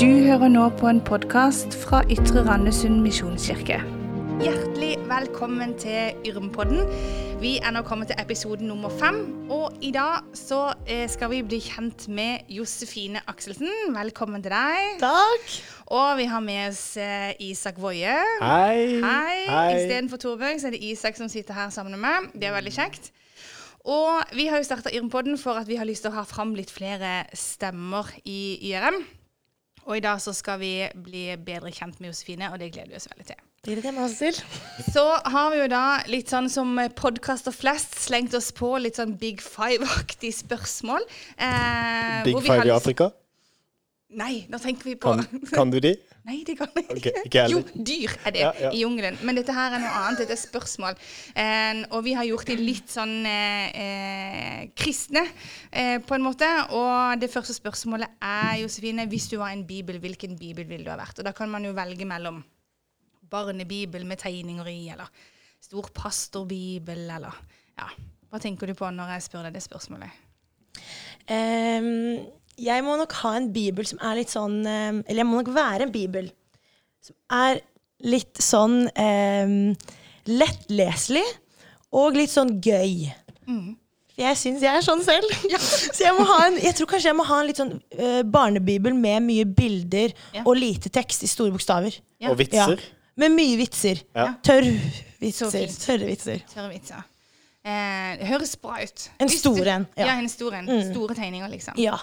Du hører nå på en podkast fra Ytre Randesund misjonskirke. Hjertelig velkommen til Yrmpodden. Vi er nå kommet til episode nummer fem. Og i dag så eh, skal vi bli kjent med Josefine Akselsen. Velkommen til deg. Takk. Og vi har med oss eh, Isak Woie. Hei. Hei. Hei. Istedenfor Torbjørg så er det Isak som sitter her sammen med meg. Det er veldig kjekt. Og vi har jo starta Yrmpodden for at vi har lyst til å ha fram litt flere stemmer i IRM. Og i dag så skal vi bli bedre kjent med Josefine, og det gleder vi oss veldig til. Det gleder jeg meg også til. Så har vi jo da litt sånn som podkaster flest slengt oss på litt sånn Big Five-aktig spørsmål. Eh, Big hvor vi har Five i Afrika? Nei, nå tenker vi på Kan, kan du de? Nei, det kan jeg ikke. ikke. Jo, dyr er det Ja, ja. i jungelen. Men dette her er noe annet. Dette er spørsmål. Eh, og vi har gjort de litt sånn eh, eh, kristne, eh, på en måte. Og det første spørsmålet er, Josefine, hvis du var en bibel, hvilken bibel ville du ha vært? Og da kan man jo velge mellom barnebibel med tegninger i, eller stor pastorbibel, eller Ja. Hva tenker du på når jeg spør deg det spørsmålet? Ehm, jeg må nok ha en bibel som er litt sånn ehm, Eller jeg må nok være en bibel som er litt sånn ehm, lettleselig og litt sånn gøy. For jeg syns jeg er sånn selv. Så jeg, må ha en, jeg tror kanskje jeg må ha en litt sånn uh, barnebibel med mye bilder Ja. og lite tekst i store bokstaver. Ja. Og vitser? Med mye vitser. Ja. Tørr vitser. Tørre vitser. Tørre vitser. Eh, det høres bra ut. En stor en, ja. Ja, en stor en. Store tegninger, liksom. Ja.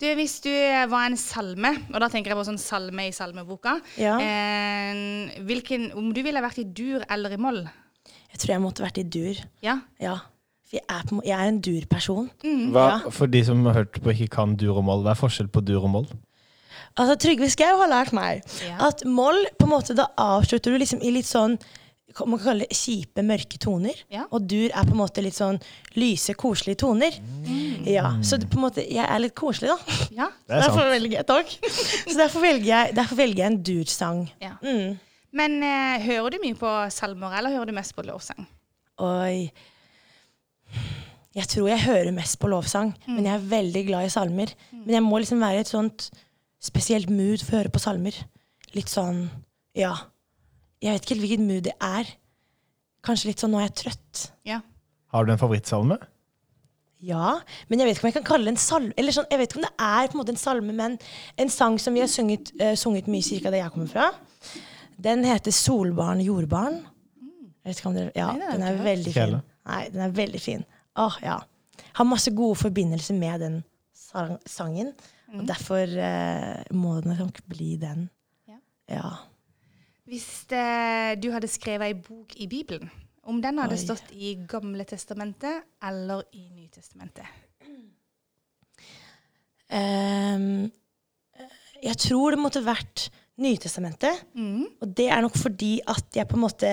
Du, hvis du var en salme, og da tenker jeg på sånn salme i salmeboka Ja. eh, hvilken, Om du ville vært i dur eller i moll? Jeg tror jeg måtte vært i dur. Ja. Ja. For jeg er, på, en jeg er en dur-person. Hva, Ja. For de som har hørt på ikke kan dur og moll, hva er forskjell på dur og moll? Altså, Trygve Skau har lært meg Ja. at moll, på en måte, da avslutter du liksom i litt sånn man kan kalle det kjipe, mørke toner. Ja. Og dur er på en måte litt sånn lyse, koselige toner. Ja, Så på en måte, jeg er litt koselig, da. ja. Det er Derfor sant. velger jeg, takk. Så derfor velger jeg, derfor velger jeg en dursang. ja. Mm. Men eh, hører du mye på salmer, eller hører du mest på lovsang? Oi. Jeg tror jeg hører mest på lovsang, Mm. men jeg er veldig glad i salmer. Men jeg må liksom være i et sånt spesielt mood for å høre på salmer. Litt sånn, ja. Jeg vet ikke helt hvilket mood det er. Kanskje litt sånn nå er jeg trøtt. Ja. Har du en favorittsalme? Ja, men jeg vet ikke om jeg kan kalle det en salme. Eller sånn, jeg vet ikke om det er på en måte en salme, men en sang som vi har sunget, uh, sunget mye i kirka der jeg kommer fra. Den heter 'Solbarn jordbarn'. Jeg vet ikke om dere, ja, Nei, den er klart. veldig fin. Nei, den er veldig fin. Åh, ja. Har masse gode forbindelser med den sang sangen. Og derfor uh, må den nok bli den. Ja. Ja. Hvis det, du hadde skrevet ei bok i Bibelen, om den hadde Oi. stått i Gamle testamentet eller i Nytestamentet? Um, jeg tror det måtte vært Nytestamentet. Mm. Og det er nok fordi at jeg på en måte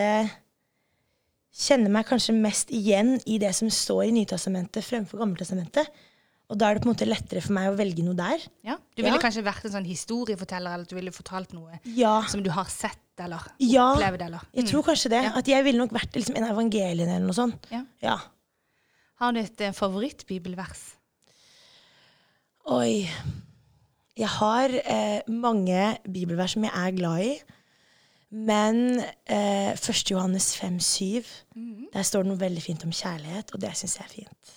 kjenner meg kanskje mest igjen i det som står i Nytestamentet fremfor Gammeltestamentet. Og da er det på en måte lettere for meg å velge noe der. Ja. Du ville Ja. kanskje vært en sånn historieforteller, eller at du ville fortalt noe Ja, som du har sett eller Ja. opplevd. eller? jeg tror kanskje det. At jeg ville nok vært liksom en evangeliene eller noe sånt. Ja. Har du et eh, favorittbibelvers? Oi. Jeg har eh, mange bibelvers som jeg er glad i. Men eh, 1. Johannes 5, 7, der står det noe veldig fint om kjærlighet, og det syns jeg er fint.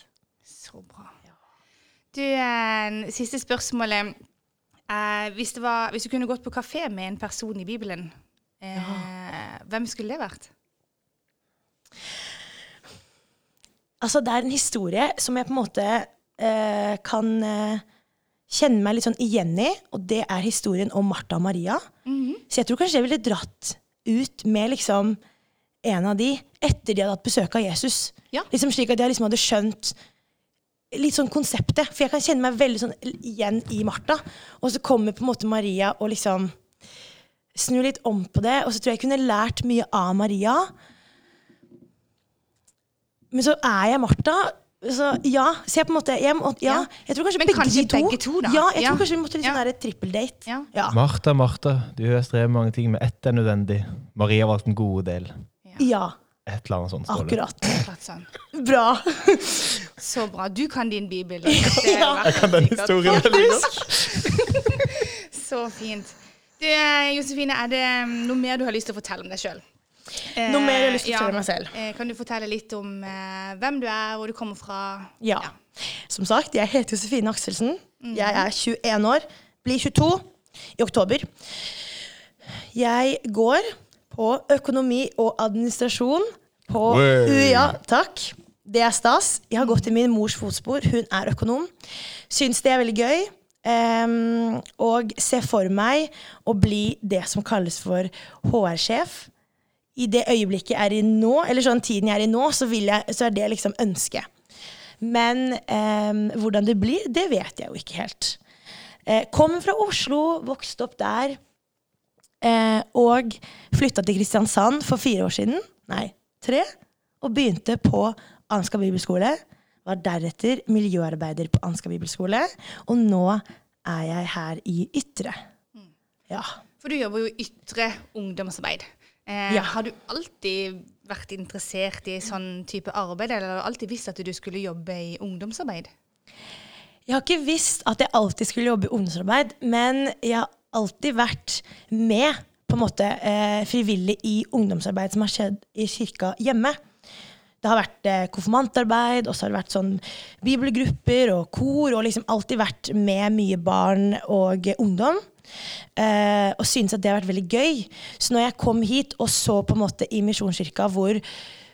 Du, eh, siste spørsmålet. Eh, hvis, var, hvis du kunne gått på kafé med en person i Bibelen, eh, hvem skulle det vært? Altså, det er en historie som jeg på en måte eh, kan eh, kjenne meg litt sånn igjen i, og det er historien om Martha og Maria. Så jeg tror kanskje jeg ville dratt ut med liksom en av de etter de hadde hatt besøk av Jesus. Ja. Liksom Slik at jeg liksom hadde skjønt litt sånn konseptet. For jeg kan kjenne meg veldig sånn igjen i Martha. Og så kommer på en måte Maria og liksom snur litt om på det. Og så tror jeg jeg kunne lært mye av Maria. Men så er jeg Martha. Så ja, så jeg på en måte jeg, må, ja, Ja. jeg tror kanskje, Men begge, kanskje de to, begge to, da. Ja, jeg Ja. tror kanskje vi måtte litt sånn ja. trippeldate. Ja. Ja. Martha, Martha, du har strevet mange ting, men ett er nødvendig. Maria valgte den gode del. ja, Et eller annet sånt akkurat. Akkurat sånn. Bra. Så bra. Du kan din bibel. Ja. Jeg kan den historien veldig godt. Så fint. Du, eh, Josefine, er det mm, noe mer du har lyst til å fortelle om deg sjøl? Noe mer jeg har lyst til å fortelle meg selv? Kan du fortelle litt om eh, hvem du er, hvor du kommer fra? Ja. Som sagt, jeg heter Josefine Akselsen. Jeg er 21 år. Blir 22 i oktober. Jeg går på økonomi og administrasjon på Wey. UiA. Takk. Det er stas. Jeg har gått i min mors fotspor. Hun er økonom. Syns det er veldig gøy. Um, og ser for meg å bli det som kalles for HR-sjef. I det øyeblikket jeg er i nå, eller sånn tiden jeg er i nå, så, jeg, så er det liksom ønsket. Men um, hvordan det blir, det vet jeg jo ikke helt. Uh, kom fra Oslo, vokste opp der. Uh, og flytta til Kristiansand for fire år siden. Nei, tre. Og begynte på Ansgar bibelskole. Var deretter miljøarbeider på Ansgar bibelskole. Og nå er jeg her i Ytre. Ja. For du jobber jo ytre ungdomsarbeid. Eh, Ja. Har du alltid vært interessert i sånn type arbeid, eller har du alltid visst at du skulle jobbe i ungdomsarbeid? Jeg har ikke visst at jeg alltid skulle jobbe i ungdomsarbeid, men jeg har alltid vært med på en måte eh, frivillig i ungdomsarbeid som har skjedd i kirka hjemme. Det har vært eh, konfirmantarbeid, og så har det vært sånn bibelgrupper og kor, og liksom alltid vært med mye barn og ungdom. Eh, og synes at det har vært veldig gøy. Så når jeg kom hit og så på en måte i Misjonskirka hvor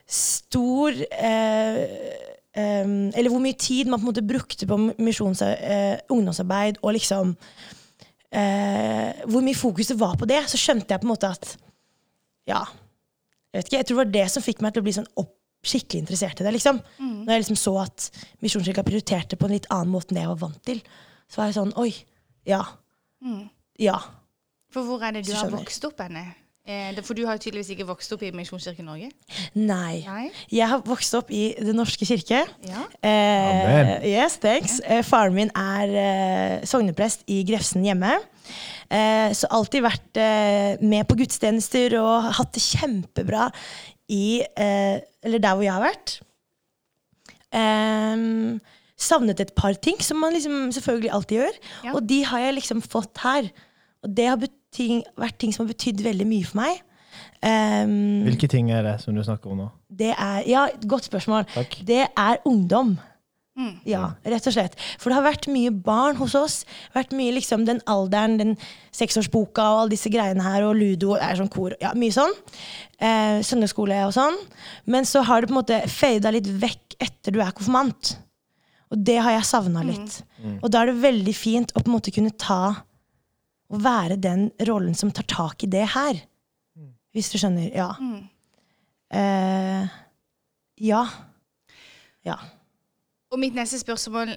stor eh, Eller hvor mye tid man på en måte brukte på misjons, eh, ungdomsarbeid, og liksom eh, Hvor mye fokus det var på det, så skjønte jeg på en måte at Ja. Jeg ikke, jeg tror det var det som fikk meg til å bli sånn opp, skikkelig interessert i det. liksom. Når jeg liksom så at Misjonskirka prioriterte på en litt annen måte enn det jeg var vant til. Så var jeg sånn Oi. Ja. Ja. For hvor er det du har vokst opp henne? Eh, for du har tydeligvis ikke vokst opp i Misjonskirken Norge? Nei. Nei? Jeg har vokst opp i Den norske kirke. Ja. Eh, Amen. yes, thanks. Ja. faren min er eh, sogneprest i Grefsen hjemme. Eh, så alltid vært eh, med på gudstjenester og hatt det kjempebra i eh, Eller der hvor jeg har vært. Em, savnet et par ting, som man liksom selvfølgelig alltid gjør. Ja. Og de har jeg liksom fått her. Og det har vært ting som har betydd veldig mye for meg. Um, Hvilke ting er det som du snakker om nå? det er Ja, godt spørsmål. Takk. Det er ungdom. Mm. Ja, rett og slett. For det har vært mye barn hos oss. Vært mye liksom den alderen, den seksårsboka og alle disse greiene her, og ludo, er sånn kor, ja, mye sånn. Eh, søndagsskole og sånn. Men så har det på en måte fada litt vekk etter du er konfirmant. Og det har jeg savna litt. Og da er det veldig fint å på en måte kunne ta og være den rollen som tar tak i det her. Hvis du skjønner? Ja. Mm. Eh, ja. Ja. Og mitt neste spørsmål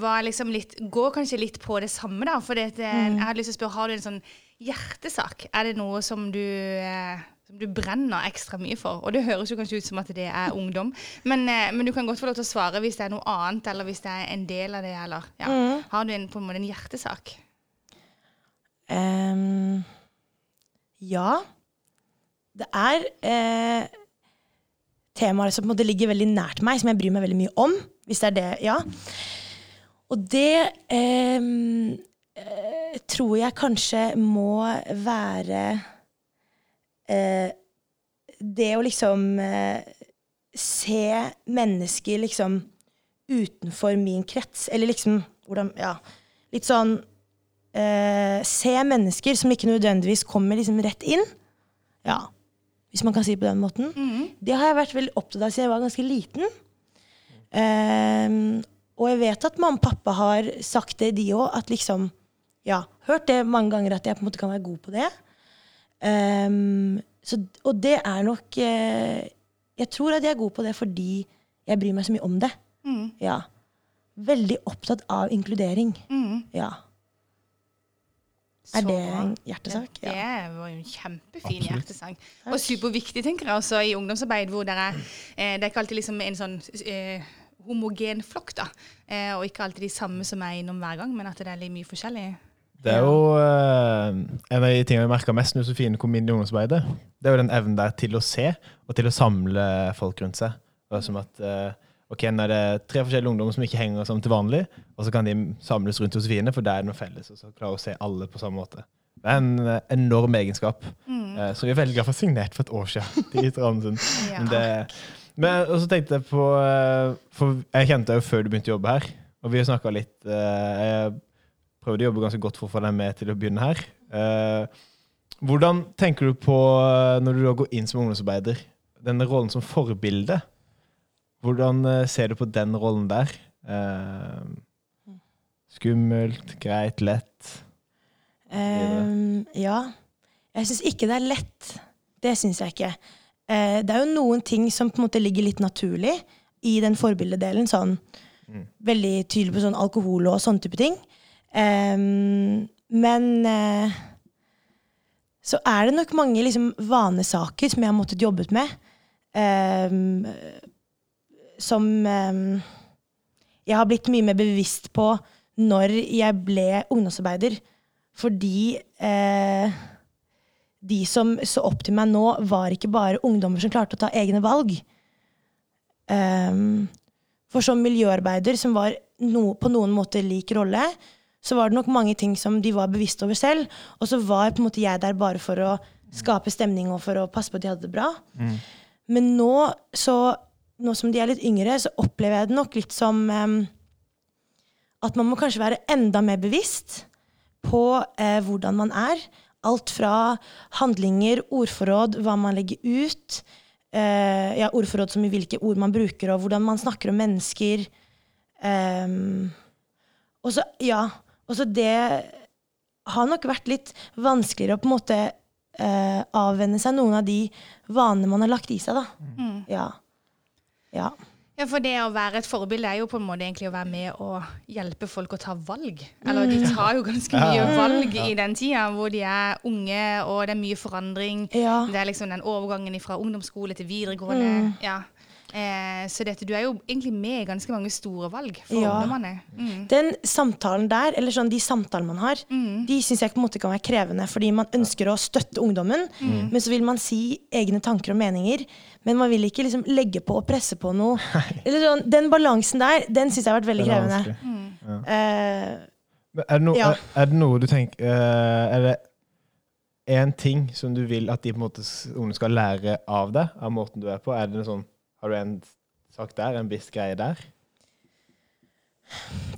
var liksom litt, går kanskje litt på det samme, da. For det, eh, jeg hadde lyst til å spørre, har du en sånn hjertesak? Er det noe som du, eh, som du brenner ekstra mye for? Og det høres jo kanskje ut som at det er ungdom, men, eh, men du kan godt få lov til å svare hvis det er noe annet, eller hvis det er en del av det, eller ja. Har du en, på en måte en hjertesak? Um, ja. Det er eh, temaer som på en måte ligger veldig nært meg, som jeg bryr meg veldig mye om. Hvis det er det, ja. Og det ehm, eh, tror jeg kanskje må være eh, Det å liksom eh, se mennesker liksom utenfor min krets, eller liksom hvordan Ja, litt sånn eh, se mennesker som ikke nødvendigvis kommer liksom rett inn. Ja, hvis man kan si det på den måten. Det har jeg vært veldig opptatt av siden jeg var ganske liten. Ehm, og jeg vet at mamma og pappa har sagt det, de òg. At liksom Ja, hørt det mange ganger at jeg på en måte kan være god på det. Um, så, og det er nok uh, Jeg tror at jeg er god på det fordi jeg bryr meg så mye om det. Mm. Ja. Veldig opptatt av inkludering. Mm. Ja. Er det en hjertesak? Det var jo en kjempefin Absolutt. hjertesang. Og superviktig, tenker jeg, også i ungdomsarbeid, hvor dere eh, Det er ikke alltid liksom en sånn eh, homogen flokk, da. Eh, og ikke alltid de samme som er innom hver gang, men at det er litt mye forskjellig. Det er jo eh, en av de tingene vi merka mest når Josefine kom inn i ungdomsarbeidet. Det er jo den evnen der til å se og til å samle folk rundt seg. Det er som at, eh, Ok, nå er det tre forskjellige ungdommer som ikke henger sammen til vanlig, og så kan de samles rundt Josefine, for der er det noe felles. Og så klarer å se alle på samme måte. Det er en eh, enorm egenskap. Eh, så vi er veldig glad for signert for et år siden. Ja. Men det, men og så tenkte jeg på eh, For jeg kjente deg jo før du begynte å jobbe her. Og vi har snakka litt Jeg prøvde å jobbe ganske godt for å få deg med til å begynne her. Hvordan tenker du på når du går inn som ungdomsarbeider, denne rollen som forbilde? Hvordan eh, ser du på den rollen der? Eh, skummelt, greit, lett? Um, ja. Jeg syns ikke det er lett. Det syns jeg ikke. Eh, det er jo noen ting som på en måte ligger litt naturlig i den forbildedelen. Sånn veldig tydelig på sånn alkohol og sånne type ting. Um, men eh, så er det nok mange liksom, vanesaker som jeg har måttet jobbet med. ehm, som ehm, jeg har blitt mye mer bevisst på når jeg ble ungdomsarbeider. Fordi eh, de som så opp til meg nå, var ikke bare ungdommer som klarte å ta egne valg. Um, for som miljøarbeider, som var no, på noen måte lik rolle, så var det nok mange ting som de var bevisst over selv. Og så var på en måte jeg der bare for å skape stemning og for å passe på at de hadde det bra. Men nå, så, nå som de er litt yngre, så opplever jeg det nok litt som um, at man må kanskje være enda mer bevisst på uh, hvordan man er. Alt fra handlinger, ordforråd, hva man legger ut. uh, ja, ordforråd som i hvilke ord man bruker, og hvordan man snakker om mennesker. Um, og så, ja, og så det har nok vært litt vanskeligere å på en måte uh, avvenne seg noen av de vanene man har lagt i seg, da. Ja. Ja. Ja, for det å være et forbilde er jo på en måte egentlig å være med og hjelpe folk å ta valg. Eller de tar jo ganske mye valg i den tida hvor de er unge, og det er mye forandring. Ja. Det er liksom den overgangen fra ungdomsskole til videregående. Ja. Eh, så dette, du er jo egentlig med i ganske mange store valg for Ja. ungdommene. Mm. Den samtalen der, eller sånn de samtalene man har, de syns jeg på en måte kan være krevende, fordi man ønsker å støtte ungdommen, men så vil man si egne tanker og meninger, men man vil ikke liksom legge på og presse på noe. Eller sånn, den balansen der, den syns jeg har vært veldig er krevende. vanskelig. Eh, Er det, no, Ja. er, er det noe du tenker uh, Er det én ting som du vil at de på en måte ungene skal lære av deg, av måten du er på? Er det en sånn, Har du en sak der, en viss greie der?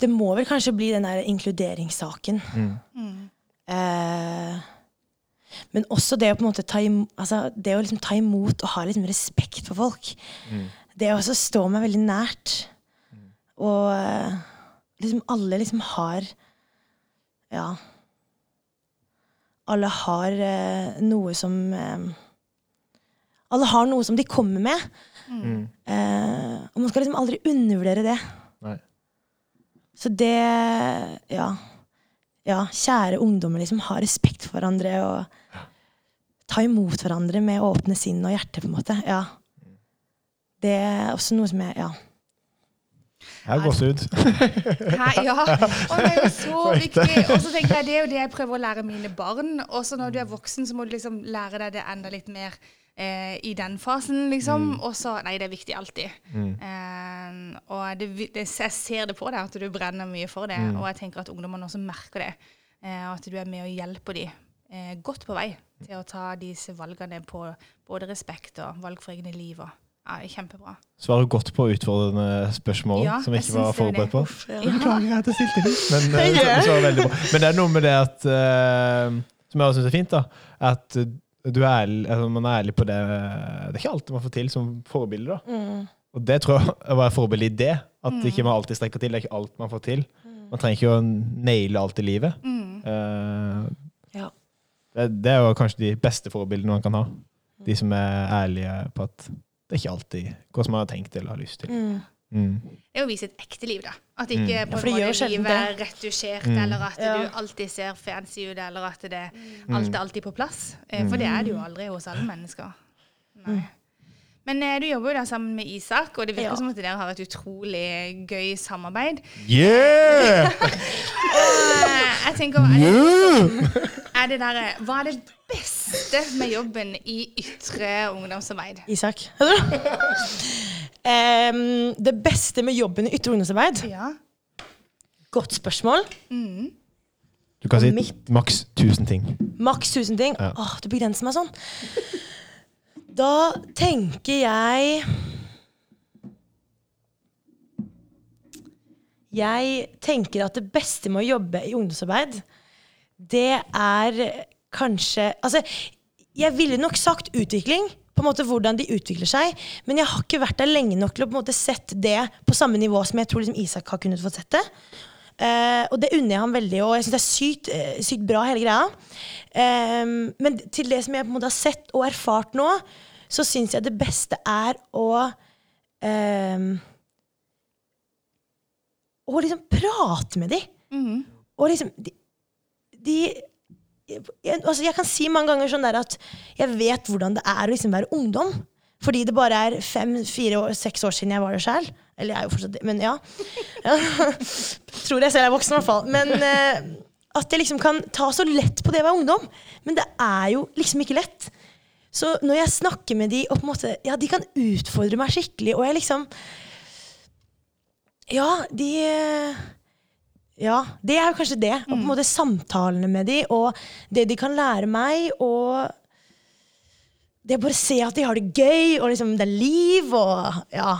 det må vel kanskje bli den der inkluderingssaken. Eh, men også det å på en måte ta imot, altså det å liksom ta imot og ha liksom respekt for folk. Det også står meg veldig nært. Og eh, liksom alle liksom har Ja. Alle har eh, noe som eh, Alle har noe som de kommer med. Eh, og man skal liksom aldri undervurdere det. Nei. Så det Ja. Ja, kjære ungdommer, liksom ha respekt for hverandre og ta imot hverandre med åpne sinn og hjerte, på en måte. Ja. Det er også noe som jeg Ja. Jeg har gått ut. Hæ? Ja, og det er jo så viktig. Og så tenker jeg det er jo det jeg prøver å lære mine barn. Også når du er voksen, så må du liksom lære deg det enda litt mer eh, i den fasen, liksom. Og så Nei, det er viktig alltid. Eh, og det, det, jeg ser det på deg at du brenner mye for det, og jeg tenker at ungdommene også merker det. Eh, og at du er med og hjelper dem eh, godt på vei til å ta disse valgene på både respekt og valg for egne liv. Og, ja, det kjempebra. Svarer godt på utfordrende spørsmål Ja, som ikke var det er forberedt på. Uff, ja. Beklager at jeg stilte de. Men, eh, du svarer veldig bra. Men det er noe med det at eh, Som jeg også syns er fint, da. At du er ærlig, altså, man er ærlig på det Det er ikke alltid man får til som forbilde. da. Og det tror jeg var et forbilde i det. At ikke man alltid strekker til. Det er ikke alt man får til. Man trenger ikke å naile alt i livet. Eh, Ja. det, det er jo kanskje de beste forbildene man kan ha. De som er ærlige på at det er ikke alltid går som man har tenkt eller har lyst til. Mm. Det er å vise et ekte liv, da. At ikke mm. på en ja, måte livet er retusjert, eller at Ja. du alltid ser fancy ut, eller at det alt er alltid på plass. Eh, For det er det jo aldri hos alle mennesker. Nei. Men eh, du jobber jo da sammen med Isak, og det virker Ja. som at dere har et utrolig gøy samarbeid. Yeah! Eh, Jeg tenker, er det, er det der, Hva er det beste med jobben i ytre ungdomsarbeid? Isak. Em, det beste med jobben i ytre ungdomsarbeid? Ja. Godt spørsmål. Du kan si Mitt- maks 1000 ting. Maks 1000 ting. Ja. Åh, du begrenser meg sånn. Da tenker jeg Jeg tenker at det beste med å jobbe i ungdomsarbeid, det er kanskje Altså, jeg ville nok sagt utvikling, på en måte hvordan de utvikler seg, men jeg har ikke vært der lenge nok til å på en måte sett det på samme nivå som jeg tror liksom Isak har kunnet fått sett det. Uh, og det unner jeg ham veldig, og jeg syns det er sykt, eh, sykt bra, hele greia. Ehm, men til det som jeg på en måte har sett og erfart nå, så syns jeg det beste er å ehm, Å liksom prate med dem. Og liksom De, de jeg, altså jeg kan si mange ganger sånn der at jeg vet hvordan det er å liksom være ungdom. Fordi det bare er fem, fire, år, seks år siden jeg var det sjæl. Eller jeg er jo fortsatt det, men ja. ja. Tror jeg selv er voksen, i hvert fall. Men eh, at jeg liksom kan ta så lett på det å være ungdom. Men det er jo liksom ikke lett. Så når jeg snakker med de, og på en måte, ja, de kan utfordre meg skikkelig, og jeg liksom Ja, de Ja, det er jo kanskje det. Og på en måte samtalene med de, og det de kan lære meg, og det å bare se at de har det gøy, og liksom det er liv, og ja.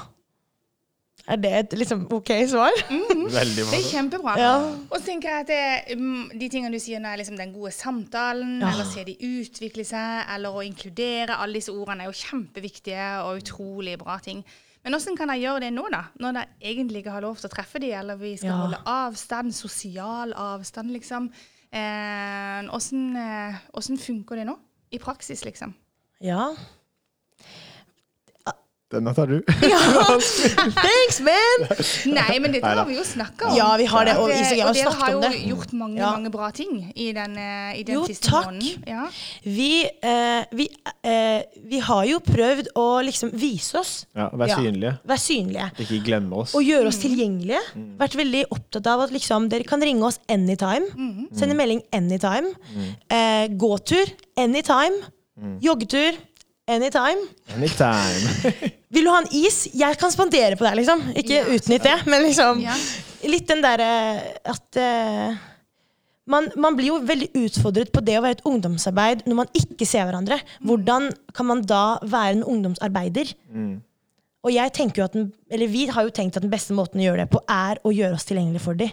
Er det et liksom ok svar? Veldig Det er kjempebra. Ja. Og så tenker jeg at det, mm, de tingene du sier nå, er liksom den gode samtalen, Ja. eller se de utvikle seg, eller å inkludere. Alle disse ordene er jo kjempeviktige og utrolig bra ting. Men hvordan kan jeg gjøre det nå, da? Når jeg egentlig ikke har lov til å treffe de, eller vi skal Ja. holde avstand, sosial avstand, liksom. Eh, hvordan, eh, hvordan funker det nå? I praksis, liksom. Ja. Denne tar du. Thanks, man! Nei, men dette har vi jo snakka om. Ja, vi har det, og eh, og dere har jo gjort mange, Ja. mange bra ting i den, eh, i den Jo, siste takk. måneden. Ja. Vi, eh, vi, eh, vi har jo prøvd å liksom vise oss. Ja, Vær Ja. synlige. Vær synlige. Ikke glemme oss. Og gjøre oss tilgjengelige. Vært veldig opptatt av at liksom, dere kan ringe oss anytime. Sende melding anytime. Eh, gåtur anytime. Joggetur anytime. Anytime. Vil du ha en is? Jeg kan spandere på deg, liksom. Ikke utnytt det, men liksom Ja. Litt den derre at uh, man, man blir jo veldig utfordret på det å være et ungdomsarbeid når man ikke ser hverandre. Hvordan kan man da være en ungdomsarbeider? Og jeg tenker jo at den, eller vi har jo tenkt at den beste måten å gjøre det på, er å gjøre oss tilgjengelig for dem.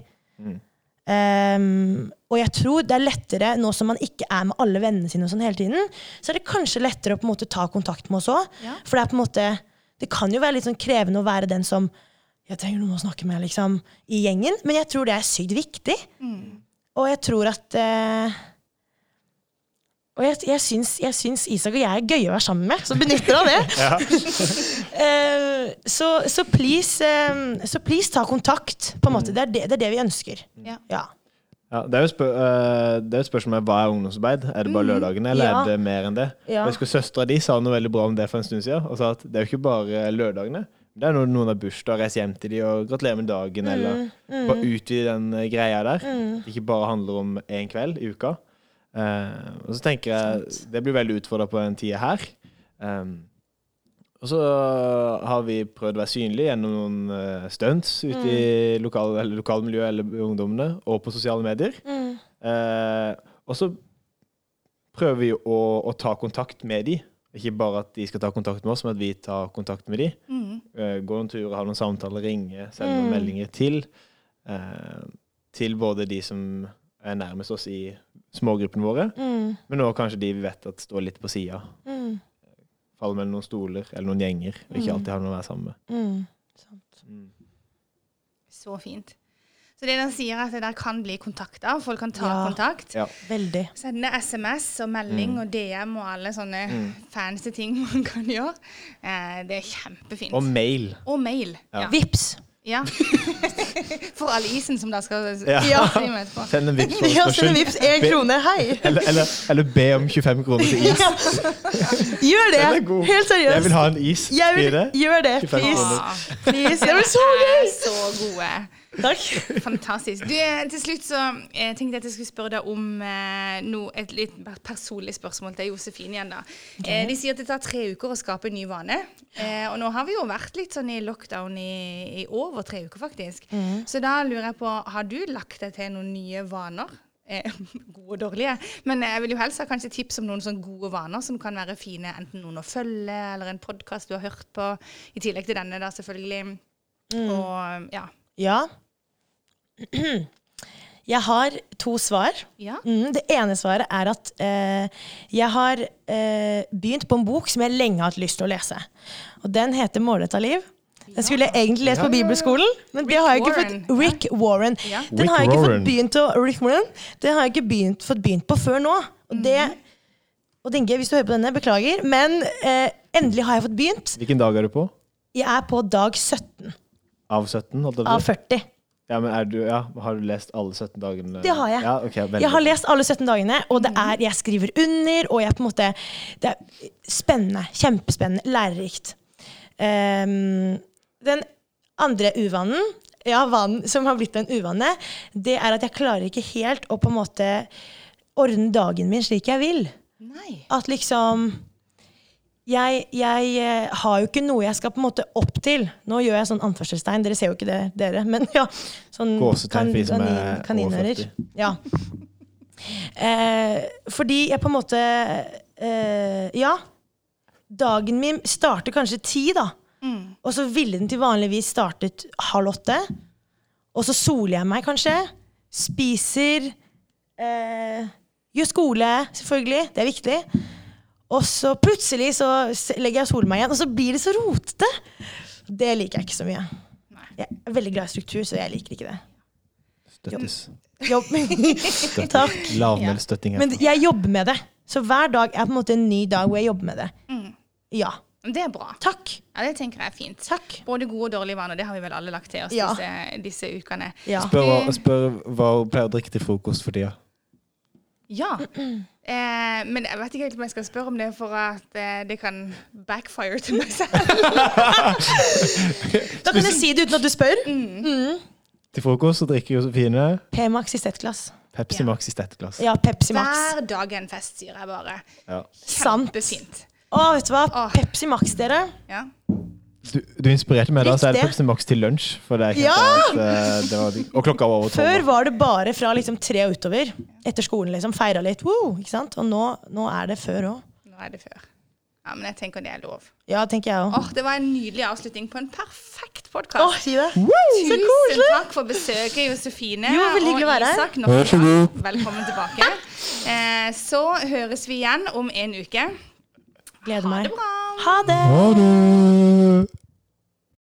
Um, og jeg tror det er lettere, nå som man ikke er med alle vennene sine, og sånn hele tiden, så er det kanskje lettere å på en måte ta kontakt med oss òg. Ja. For det er på en måte Det kan jo være litt sånn krevende å være den som jeg trenger noen å snakke med liksom, i gjengen, men jeg tror det er sykt viktig. Og jeg tror at eh, Og jeg, jeg, syns, jeg syns Isak og jeg er gøye å være sammen med, så benytter han det. uh, så, så, please, um, så please ta kontakt, på en måte. Det er det, det, er det vi ønsker. Ja. Ja. Ja, det er jo spør uh, det er jo et spørsmål om hva er ungdomsarbeid. Er det bare lørdagene, eller Ja. er det mer enn det? Ja. Jeg husker Søstera di sa noe veldig bra om det for en stund siden. Og sa at det er jo ikke bare lørdagene. Det er når noen har bursdag, reise hjem til de og gratulerer med dagen, eller bare utvide den eh, greia der. Det ikke bare handler om én kveld i uka. Eh, og så tenker jeg Det blir veldig utfordra på den tida her. Um, og så har vi prøvd å være synlige gjennom noen uh, stunts ute i lokal, eller lokalmiljøet eller ungdommene, og på sosiale medier. Eh, og så prøver vi å, å ta kontakt med de. Ikke bare at de skal ta kontakt med oss, men at vi tar kontakt med de. Mm. Uh, går noen tur, har noen samtaler, ringer, sender noen meldinger til. Uh, til både de som er nærmest oss i smågruppene våre, men også kanskje de vi vet at står litt på sida. Faller mellom noen stoler eller noen gjenger, og ikke alltid har noen å være sammen med. Så fint. Så det den sier, er at det der kan bli kontakta, folk kan ta Ja. kontakt. Ja. Veldig. Sende SMS og melding og DM og alle sånne fancy ting man kan gjøre. Eh, det er kjempefint. Og mail. Og mail. Ja. Vips. Ja. For all isen som da skal Ja. ja. Send en vips Ja, send en vips én krone. Hei! Eller, eller, eller be om 25 kroner til is. Gjør det! Er. Helt seriøst. Jeg vil ha en is. Jeg vil, gjør det, 25 please. kroner. please. Det blir så er gøy! så gode. Takk. Fantastisk. Du, eh, til slutt så jeg tenkte jeg at jeg skulle spørre deg om eh, noe, et litt personlig spørsmål til Josefine igjen. da. Eh, de sier at det tar tre uker å skape en ny vane. Eh, og nå har vi jo vært litt sånn i lockdown i, i over tre uker, faktisk. Så da lurer jeg på, har du lagt deg til noen nye vaner? Eh, gode og dårlige. Men jeg vil jo helst ha kanskje tips om noen sånne gode vaner som kan være fine. Enten noen å følge, eller en podkast du har hørt på. I tillegg til denne, da, selvfølgelig. Og ja. Ja. Jeg har to svar. ja. Mm, det ene svaret er at eh, jeg har eh, begynt på en bok som jeg lenge har hatt lyst til å lese. Og den heter 'Målretta liv'. Den skulle jeg egentlig lest på bibelskolen, men det har jeg ikke fått Rick Warren. Den har jeg ikke fått begynt å Rick Warren. Den har jeg ikke begynt, fått begynt på før nå. Og det Og Dinge, hvis du hører på denne, beklager, men eh, endelig har jeg fått begynt. Hvilken dag er du på? Jeg er på dag 17 Av 17? holdt jeg av 40. Ja, men er du, ja, Har du lest alle 17 dagene? Det har jeg. Ja, okay. Jeg har lest alle 17 dagene, og det er, jeg skriver under, og jeg på en måte Det er spennende. Kjempespennende. Lærerikt. Um, den andre uvanen, ja, vanen som har blitt en uvane, det er at jeg klarer ikke helt å på en måte ordne dagen min slik jeg vil. Nei. At liksom jeg, jeg eh, har jo ikke noe jeg skal på en måte opp til. Nå gjør jeg sånn anførselstegn, dere ser jo ikke det, dere. Men ja, sånn kan, kanin, er kaninører. Ja. Eh, fordi jeg på en måte eh, Ja. Dagen min starter kanskje ti, da. Mm. Og så ville den til vanligvis startet halv åtte. Og så soler jeg meg kanskje. Spiser. Eh, gjør skole, selvfølgelig. Det er viktig. Og så plutselig så legger jeg og soler meg igjen, og så blir det så rotete. Det liker jeg ikke så mye. Jeg er veldig glad i struktur, så jeg liker ikke det. Støttes. Jobb. Støtte. Takk. Lavmælstøtting. Men jeg jobber med det. Så hver dag er på en måte en ny dag hvor jeg jobber med det. Mm. Ja. Det er bra. Takk. Ja, Det tenker jeg er fint. Takk. Både gode og dårlige vaner. Det har vi vel alle lagt til oss Ja. disse, disse ukene. Ja. Spør, spør hva hun pleier å drikke til frokost for tida. Ja. Eh, men jeg vet ikke helt om jeg skal spørre om det for at eh, det kan backfire til meg selv. Da kan jeg si det uten at du spør. Til frokost så drikker Josefine P-Max i stettglass. Pepsi Max i stettglass. Ja, Pepsi Max. Hver dag en fest, sier jeg bare. Ja. Sant. Kjempefint. Å, vet du hva? Åh. Pepsi Max, dere. Ja. Du, du inspirerte meg da, så er det. Pepsi Max til lunsj. For det er Ja! at, uh, det var, og klokka var over tolv. Før var det bare fra liksom tre og utover. Etter skolen, liksom. Feira litt. Woo, ikke sant? Og nå, nå er det før òg. Nå er det før. Ja, men jeg tenker det er lov. Ja, tenker jeg også. Åh, Det var en nydelig avslutning på en perfekt Åh, podkast. si det. Tusen takk for besøket, Josefine Jo, her. Isak. Velkommen tilbake. Eh, så høres vi igjen om en uke. Gleder Ha meg. det bra. Ha det. Ha det!